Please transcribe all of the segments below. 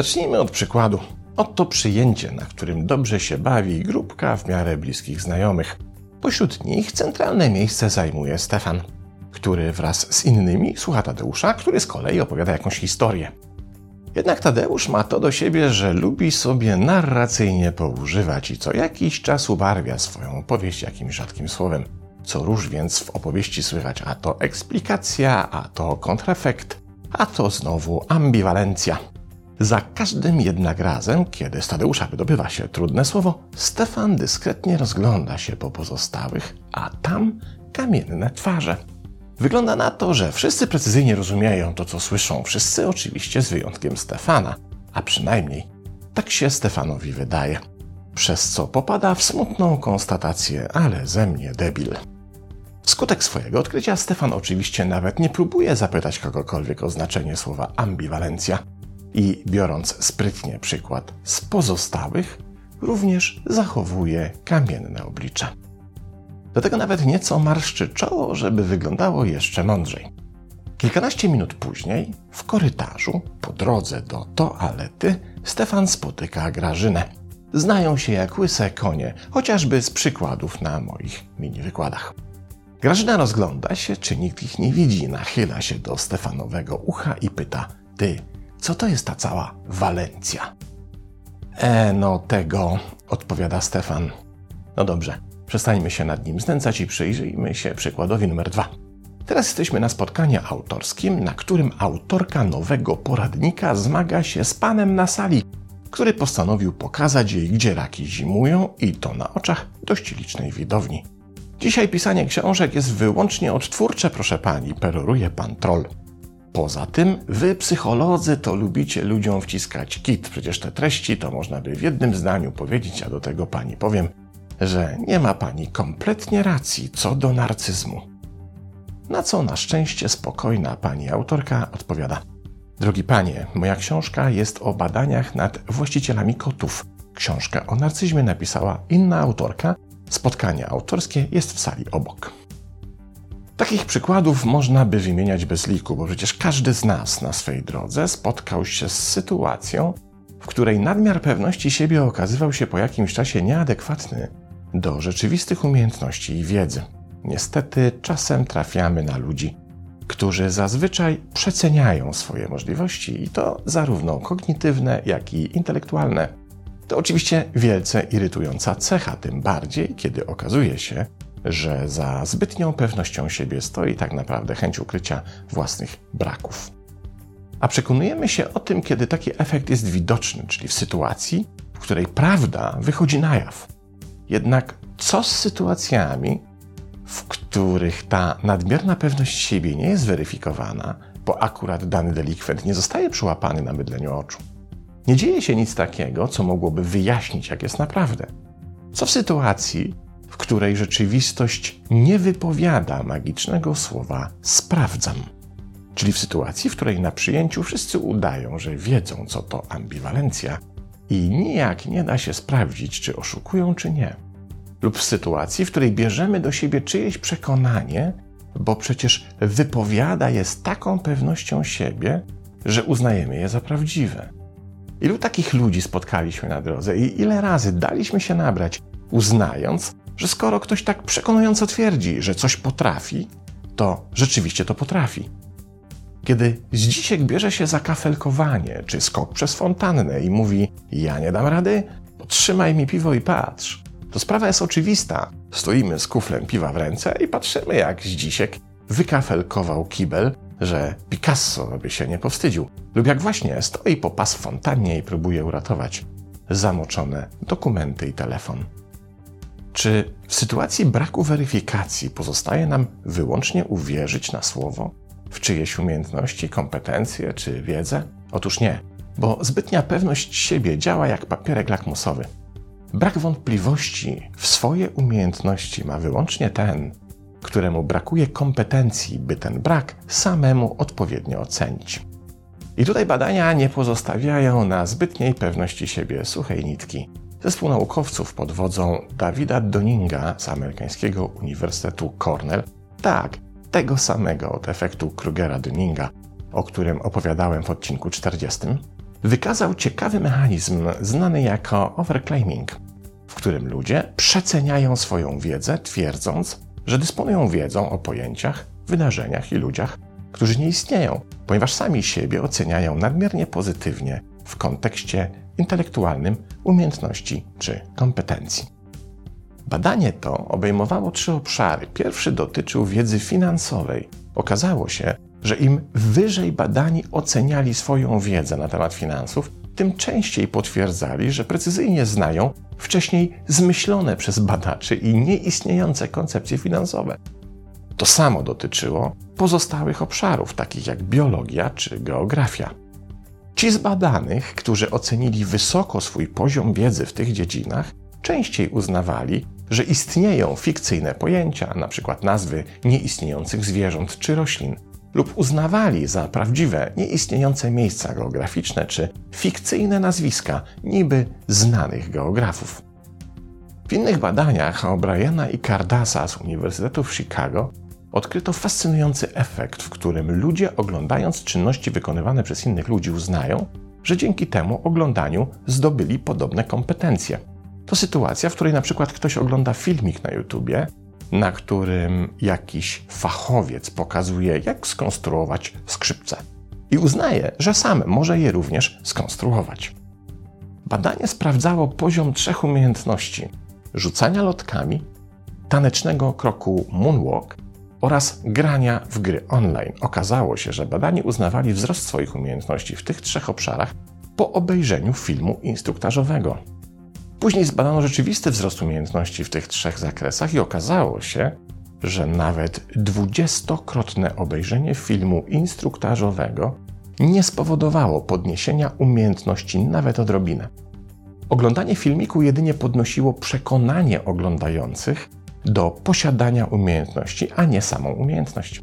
Zacznijmy od przykładu. Oto przyjęcie, na którym dobrze się bawi grupka w miarę bliskich znajomych. Pośród nich centralne miejsce zajmuje Stefan, który wraz z innymi słucha Tadeusza, który z kolei opowiada jakąś historię. Jednak Tadeusz ma to do siebie, że lubi sobie narracyjnie poużywać i co jakiś czas ubarwia swoją opowieść jakimś rzadkim słowem. Co róż więc w opowieści słychać, a to eksplikacja, a to kontrefekt, a to znowu ambiwalencja. Za każdym jednak razem, kiedy z Tadeusza wydobywa się trudne słowo, Stefan dyskretnie rozgląda się po pozostałych, a tam kamienne twarze. Wygląda na to, że wszyscy precyzyjnie rozumieją to, co słyszą, wszyscy oczywiście z wyjątkiem Stefana, a przynajmniej tak się Stefanowi wydaje, przez co popada w smutną konstatację, ale ze mnie debil. Wskutek swojego odkrycia Stefan oczywiście nawet nie próbuje zapytać kogokolwiek o znaczenie słowa ambiwalencja i biorąc sprytnie przykład z pozostałych, również zachowuje kamienne oblicze. Do tego nawet nieco marszczy czoło, żeby wyglądało jeszcze mądrzej. Kilkanaście minut później, w korytarzu, po drodze do toalety, Stefan spotyka Grażynę. Znają się jak łyse konie, chociażby z przykładów na moich mini wykładach. Grażyna rozgląda się, czy nikt ich nie widzi, nachyla się do Stefanowego ucha i pyta: Ty, co to jest ta cała Walencja? E, no tego, odpowiada Stefan. No dobrze, przestańmy się nad nim znęcać i przyjrzyjmy się przykładowi numer dwa. Teraz jesteśmy na spotkaniu autorskim, na którym autorka nowego poradnika zmaga się z panem na sali, który postanowił pokazać jej, gdzie raki zimują i to na oczach dość licznej widowni. Dzisiaj pisanie książek jest wyłącznie odtwórcze, proszę pani, peroruje pan troll. Poza tym, wy, psycholodzy, to lubicie ludziom wciskać kit. Przecież te treści to można by w jednym zdaniu powiedzieć, a do tego pani powiem, że nie ma pani kompletnie racji co do narcyzmu. Na co na szczęście spokojna pani autorka odpowiada: Drogi panie, moja książka jest o badaniach nad właścicielami kotów. Książkę o narcyzmie napisała inna autorka, Spotkanie autorskie jest w sali obok. Takich przykładów można by wymieniać bez liku, bo przecież każdy z nas na swej drodze spotkał się z sytuacją, w której nadmiar pewności siebie okazywał się po jakimś czasie nieadekwatny do rzeczywistych umiejętności i wiedzy. Niestety czasem trafiamy na ludzi, którzy zazwyczaj przeceniają swoje możliwości i to zarówno kognitywne, jak i intelektualne. To oczywiście wielce irytująca cecha, tym bardziej, kiedy okazuje się, że za zbytnią pewnością siebie stoi tak naprawdę chęć ukrycia własnych braków. A przekonujemy się o tym, kiedy taki efekt jest widoczny, czyli w sytuacji, w której prawda wychodzi na jaw. Jednak co z sytuacjami, w których ta nadmierna pewność siebie nie jest weryfikowana, bo akurat dany delikwent nie zostaje przyłapany na mydleniu oczu? Nie dzieje się nic takiego, co mogłoby wyjaśnić, jak jest naprawdę. Co w sytuacji, w której rzeczywistość nie wypowiada magicznego słowa sprawdzam? Czyli w sytuacji, w której na przyjęciu wszyscy udają, że wiedzą, co to ambiwalencja i nijak nie da się sprawdzić, czy oszukują, czy nie. Lub w sytuacji, w której bierzemy do siebie czyjeś przekonanie, bo przecież wypowiada je z taką pewnością siebie, że uznajemy je za prawdziwe. Ilu takich ludzi spotkaliśmy na drodze i ile razy daliśmy się nabrać, uznając, że skoro ktoś tak przekonująco twierdzi, że coś potrafi, to rzeczywiście to potrafi. Kiedy Zdzisiek bierze się za kafelkowanie czy skok przez fontannę i mówi: Ja nie dam rady, trzymaj mi piwo i patrz, to sprawa jest oczywista. Stoimy z kuflem piwa w ręce i patrzymy, jak Zdzisiek wykafelkował kibel że Picasso by się nie powstydził, lub jak właśnie stoi po pas w fontannie i próbuje uratować zamoczone dokumenty i telefon. Czy w sytuacji braku weryfikacji pozostaje nam wyłącznie uwierzyć na słowo w czyjeś umiejętności, kompetencje czy wiedzę? Otóż nie, bo zbytnia pewność siebie działa jak papierek lakmusowy. Brak wątpliwości w swoje umiejętności ma wyłącznie ten, któremu brakuje kompetencji, by ten brak samemu odpowiednio ocenić. I tutaj badania nie pozostawiają na zbytniej pewności siebie suchej nitki. Zespół naukowców pod wodzą Davida Doninga z amerykańskiego Uniwersytetu Cornell, tak, tego samego od efektu Krugera-Doninga, o którym opowiadałem w odcinku 40, wykazał ciekawy mechanizm znany jako overclaiming, w którym ludzie przeceniają swoją wiedzę, twierdząc, że dysponują wiedzą o pojęciach, wydarzeniach i ludziach, którzy nie istnieją, ponieważ sami siebie oceniają nadmiernie pozytywnie w kontekście intelektualnym umiejętności czy kompetencji. Badanie to obejmowało trzy obszary. Pierwszy dotyczył wiedzy finansowej. Okazało się, że im wyżej badani oceniali swoją wiedzę na temat finansów, tym częściej potwierdzali, że precyzyjnie znają wcześniej zmyślone przez badaczy i nieistniejące koncepcje finansowe. To samo dotyczyło pozostałych obszarów, takich jak biologia czy geografia. Ci z badanych, którzy ocenili wysoko swój poziom wiedzy w tych dziedzinach, częściej uznawali, że istnieją fikcyjne pojęcia, np. nazwy nieistniejących zwierząt czy roślin, lub uznawali za prawdziwe nieistniejące miejsca geograficzne czy fikcyjne nazwiska niby znanych geografów. W innych badaniach O'Briena i Cardasa z Uniwersytetu w Chicago odkryto fascynujący efekt, w którym ludzie oglądając czynności wykonywane przez innych ludzi uznają, że dzięki temu oglądaniu zdobyli podobne kompetencje. To sytuacja, w której na przykład ktoś ogląda filmik na YouTubie, na którym jakiś fachowiec pokazuje, jak skonstruować skrzypce i uznaje, że sam może je również skonstruować. Badanie sprawdzało poziom trzech umiejętności: rzucania lotkami, tanecznego kroku moonwalk oraz grania w gry online. Okazało się, że badani uznawali wzrost swoich umiejętności w tych trzech obszarach po obejrzeniu filmu instruktażowego. Później zbadano rzeczywisty wzrost umiejętności w tych trzech zakresach i okazało się, że nawet dwudziestokrotne obejrzenie filmu instruktażowego nie spowodowało podniesienia umiejętności nawet odrobinę. Oglądanie filmiku jedynie podnosiło przekonanie oglądających do posiadania umiejętności, a nie samą umiejętność.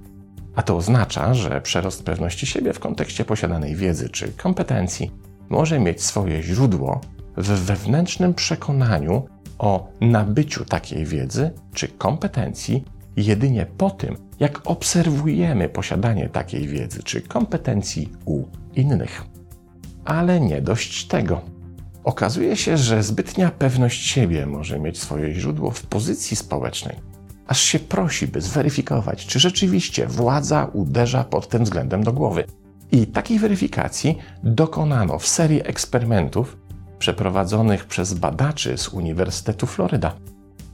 A to oznacza, że przerost pewności siebie w kontekście posiadanej wiedzy czy kompetencji może mieć swoje źródło w wewnętrznym przekonaniu o nabyciu takiej wiedzy czy kompetencji jedynie po tym, jak obserwujemy posiadanie takiej wiedzy czy kompetencji u innych. Ale nie dość tego. Okazuje się, że zbytnia pewność siebie może mieć swoje źródło w pozycji społecznej, aż się prosi, by zweryfikować, czy rzeczywiście władza uderza pod tym względem do głowy. I takiej weryfikacji dokonano w serii eksperymentów przeprowadzonych przez badaczy z Uniwersytetu Floryda.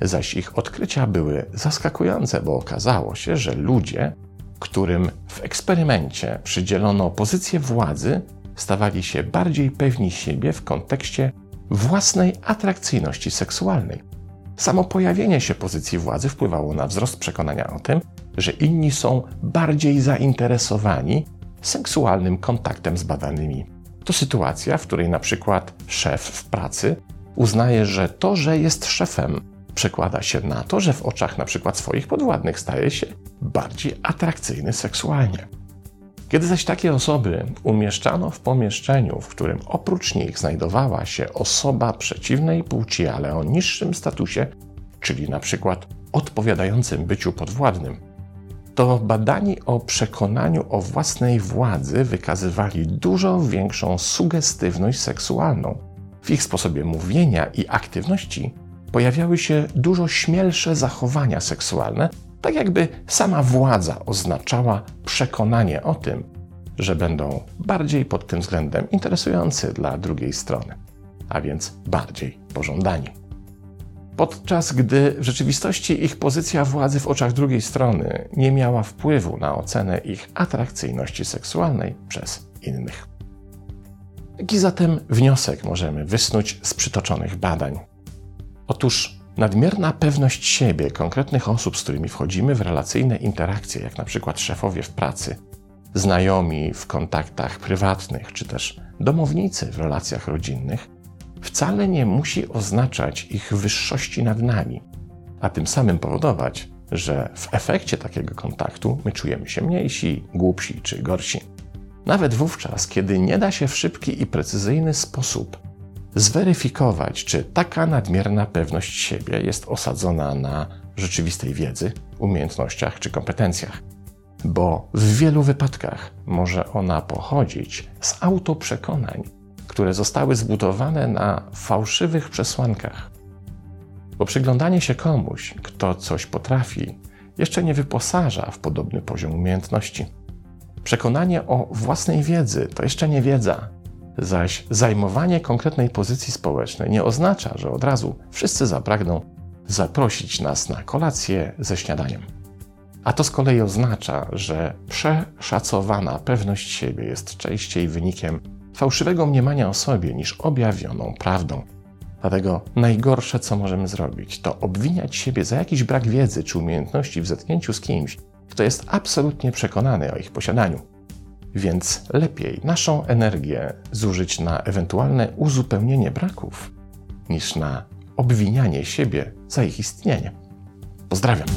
Zaś ich odkrycia były zaskakujące, bo okazało się, że ludzie, którym w eksperymencie przydzielono pozycję władzy, stawali się bardziej pewni siebie w kontekście własnej atrakcyjności seksualnej. Samo pojawienie się pozycji władzy wpływało na wzrost przekonania o tym, że inni są bardziej zainteresowani seksualnym kontaktem z badanymi. To sytuacja, w której na przykład szef w pracy uznaje, że to, że jest szefem, przekłada się na to, że w oczach na przykład swoich podwładnych staje się bardziej atrakcyjny seksualnie. Kiedy zaś takie osoby umieszczano w pomieszczeniu, w którym oprócz nich znajdowała się osoba przeciwnej płci, ale o niższym statusie, czyli na przykład odpowiadającym byciu podwładnym, to badani o przekonaniu o własnej władzy wykazywali dużo większą sugestywność seksualną. W ich sposobie mówienia i aktywności pojawiały się dużo śmielsze zachowania seksualne, tak jakby sama władza oznaczała przekonanie o tym, że będą bardziej pod tym względem interesujący dla drugiej strony, a więc bardziej pożądani. Podczas gdy w rzeczywistości ich pozycja władzy w oczach drugiej strony nie miała wpływu na ocenę ich atrakcyjności seksualnej przez innych. Jaki zatem wniosek możemy wysnuć z przytoczonych badań? Otóż Nadmierna pewność siebie konkretnych osób, z którymi wchodzimy w relacyjne interakcje, jak na przykład szefowie w pracy, znajomi w kontaktach prywatnych, czy też domownicy w relacjach rodzinnych, wcale nie musi oznaczać ich wyższości nad nami, a tym samym powodować, że w efekcie takiego kontaktu my czujemy się mniejsi, głupsi czy gorsi. Nawet wówczas, kiedy nie da się w szybki i precyzyjny sposób zweryfikować, czy taka nadmierna pewność siebie jest osadzona na rzeczywistej wiedzy, umiejętnościach czy kompetencjach. Bo w wielu wypadkach może ona pochodzić z autoprzekonań, które zostały zbudowane na fałszywych przesłankach. Bo przyglądanie się komuś, kto coś potrafi, jeszcze nie wyposaża w podobny poziom umiejętności. Przekonanie o własnej wiedzy to jeszcze nie wiedza, zaś zajmowanie konkretnej pozycji społecznej nie oznacza, że od razu wszyscy zapragną zaprosić nas na kolację ze śniadaniem. A to z kolei oznacza, że przeszacowana pewność siebie jest częściej wynikiem fałszywego mniemania o sobie niż objawioną prawdą. Dlatego najgorsze, co możemy zrobić, to obwiniać siebie za jakiś brak wiedzy czy umiejętności w zetknięciu z kimś, kto jest absolutnie przekonany o ich posiadaniu. Więc lepiej naszą energię zużyć na ewentualne uzupełnienie braków, niż na obwinianie siebie za ich istnienie. Pozdrawiam.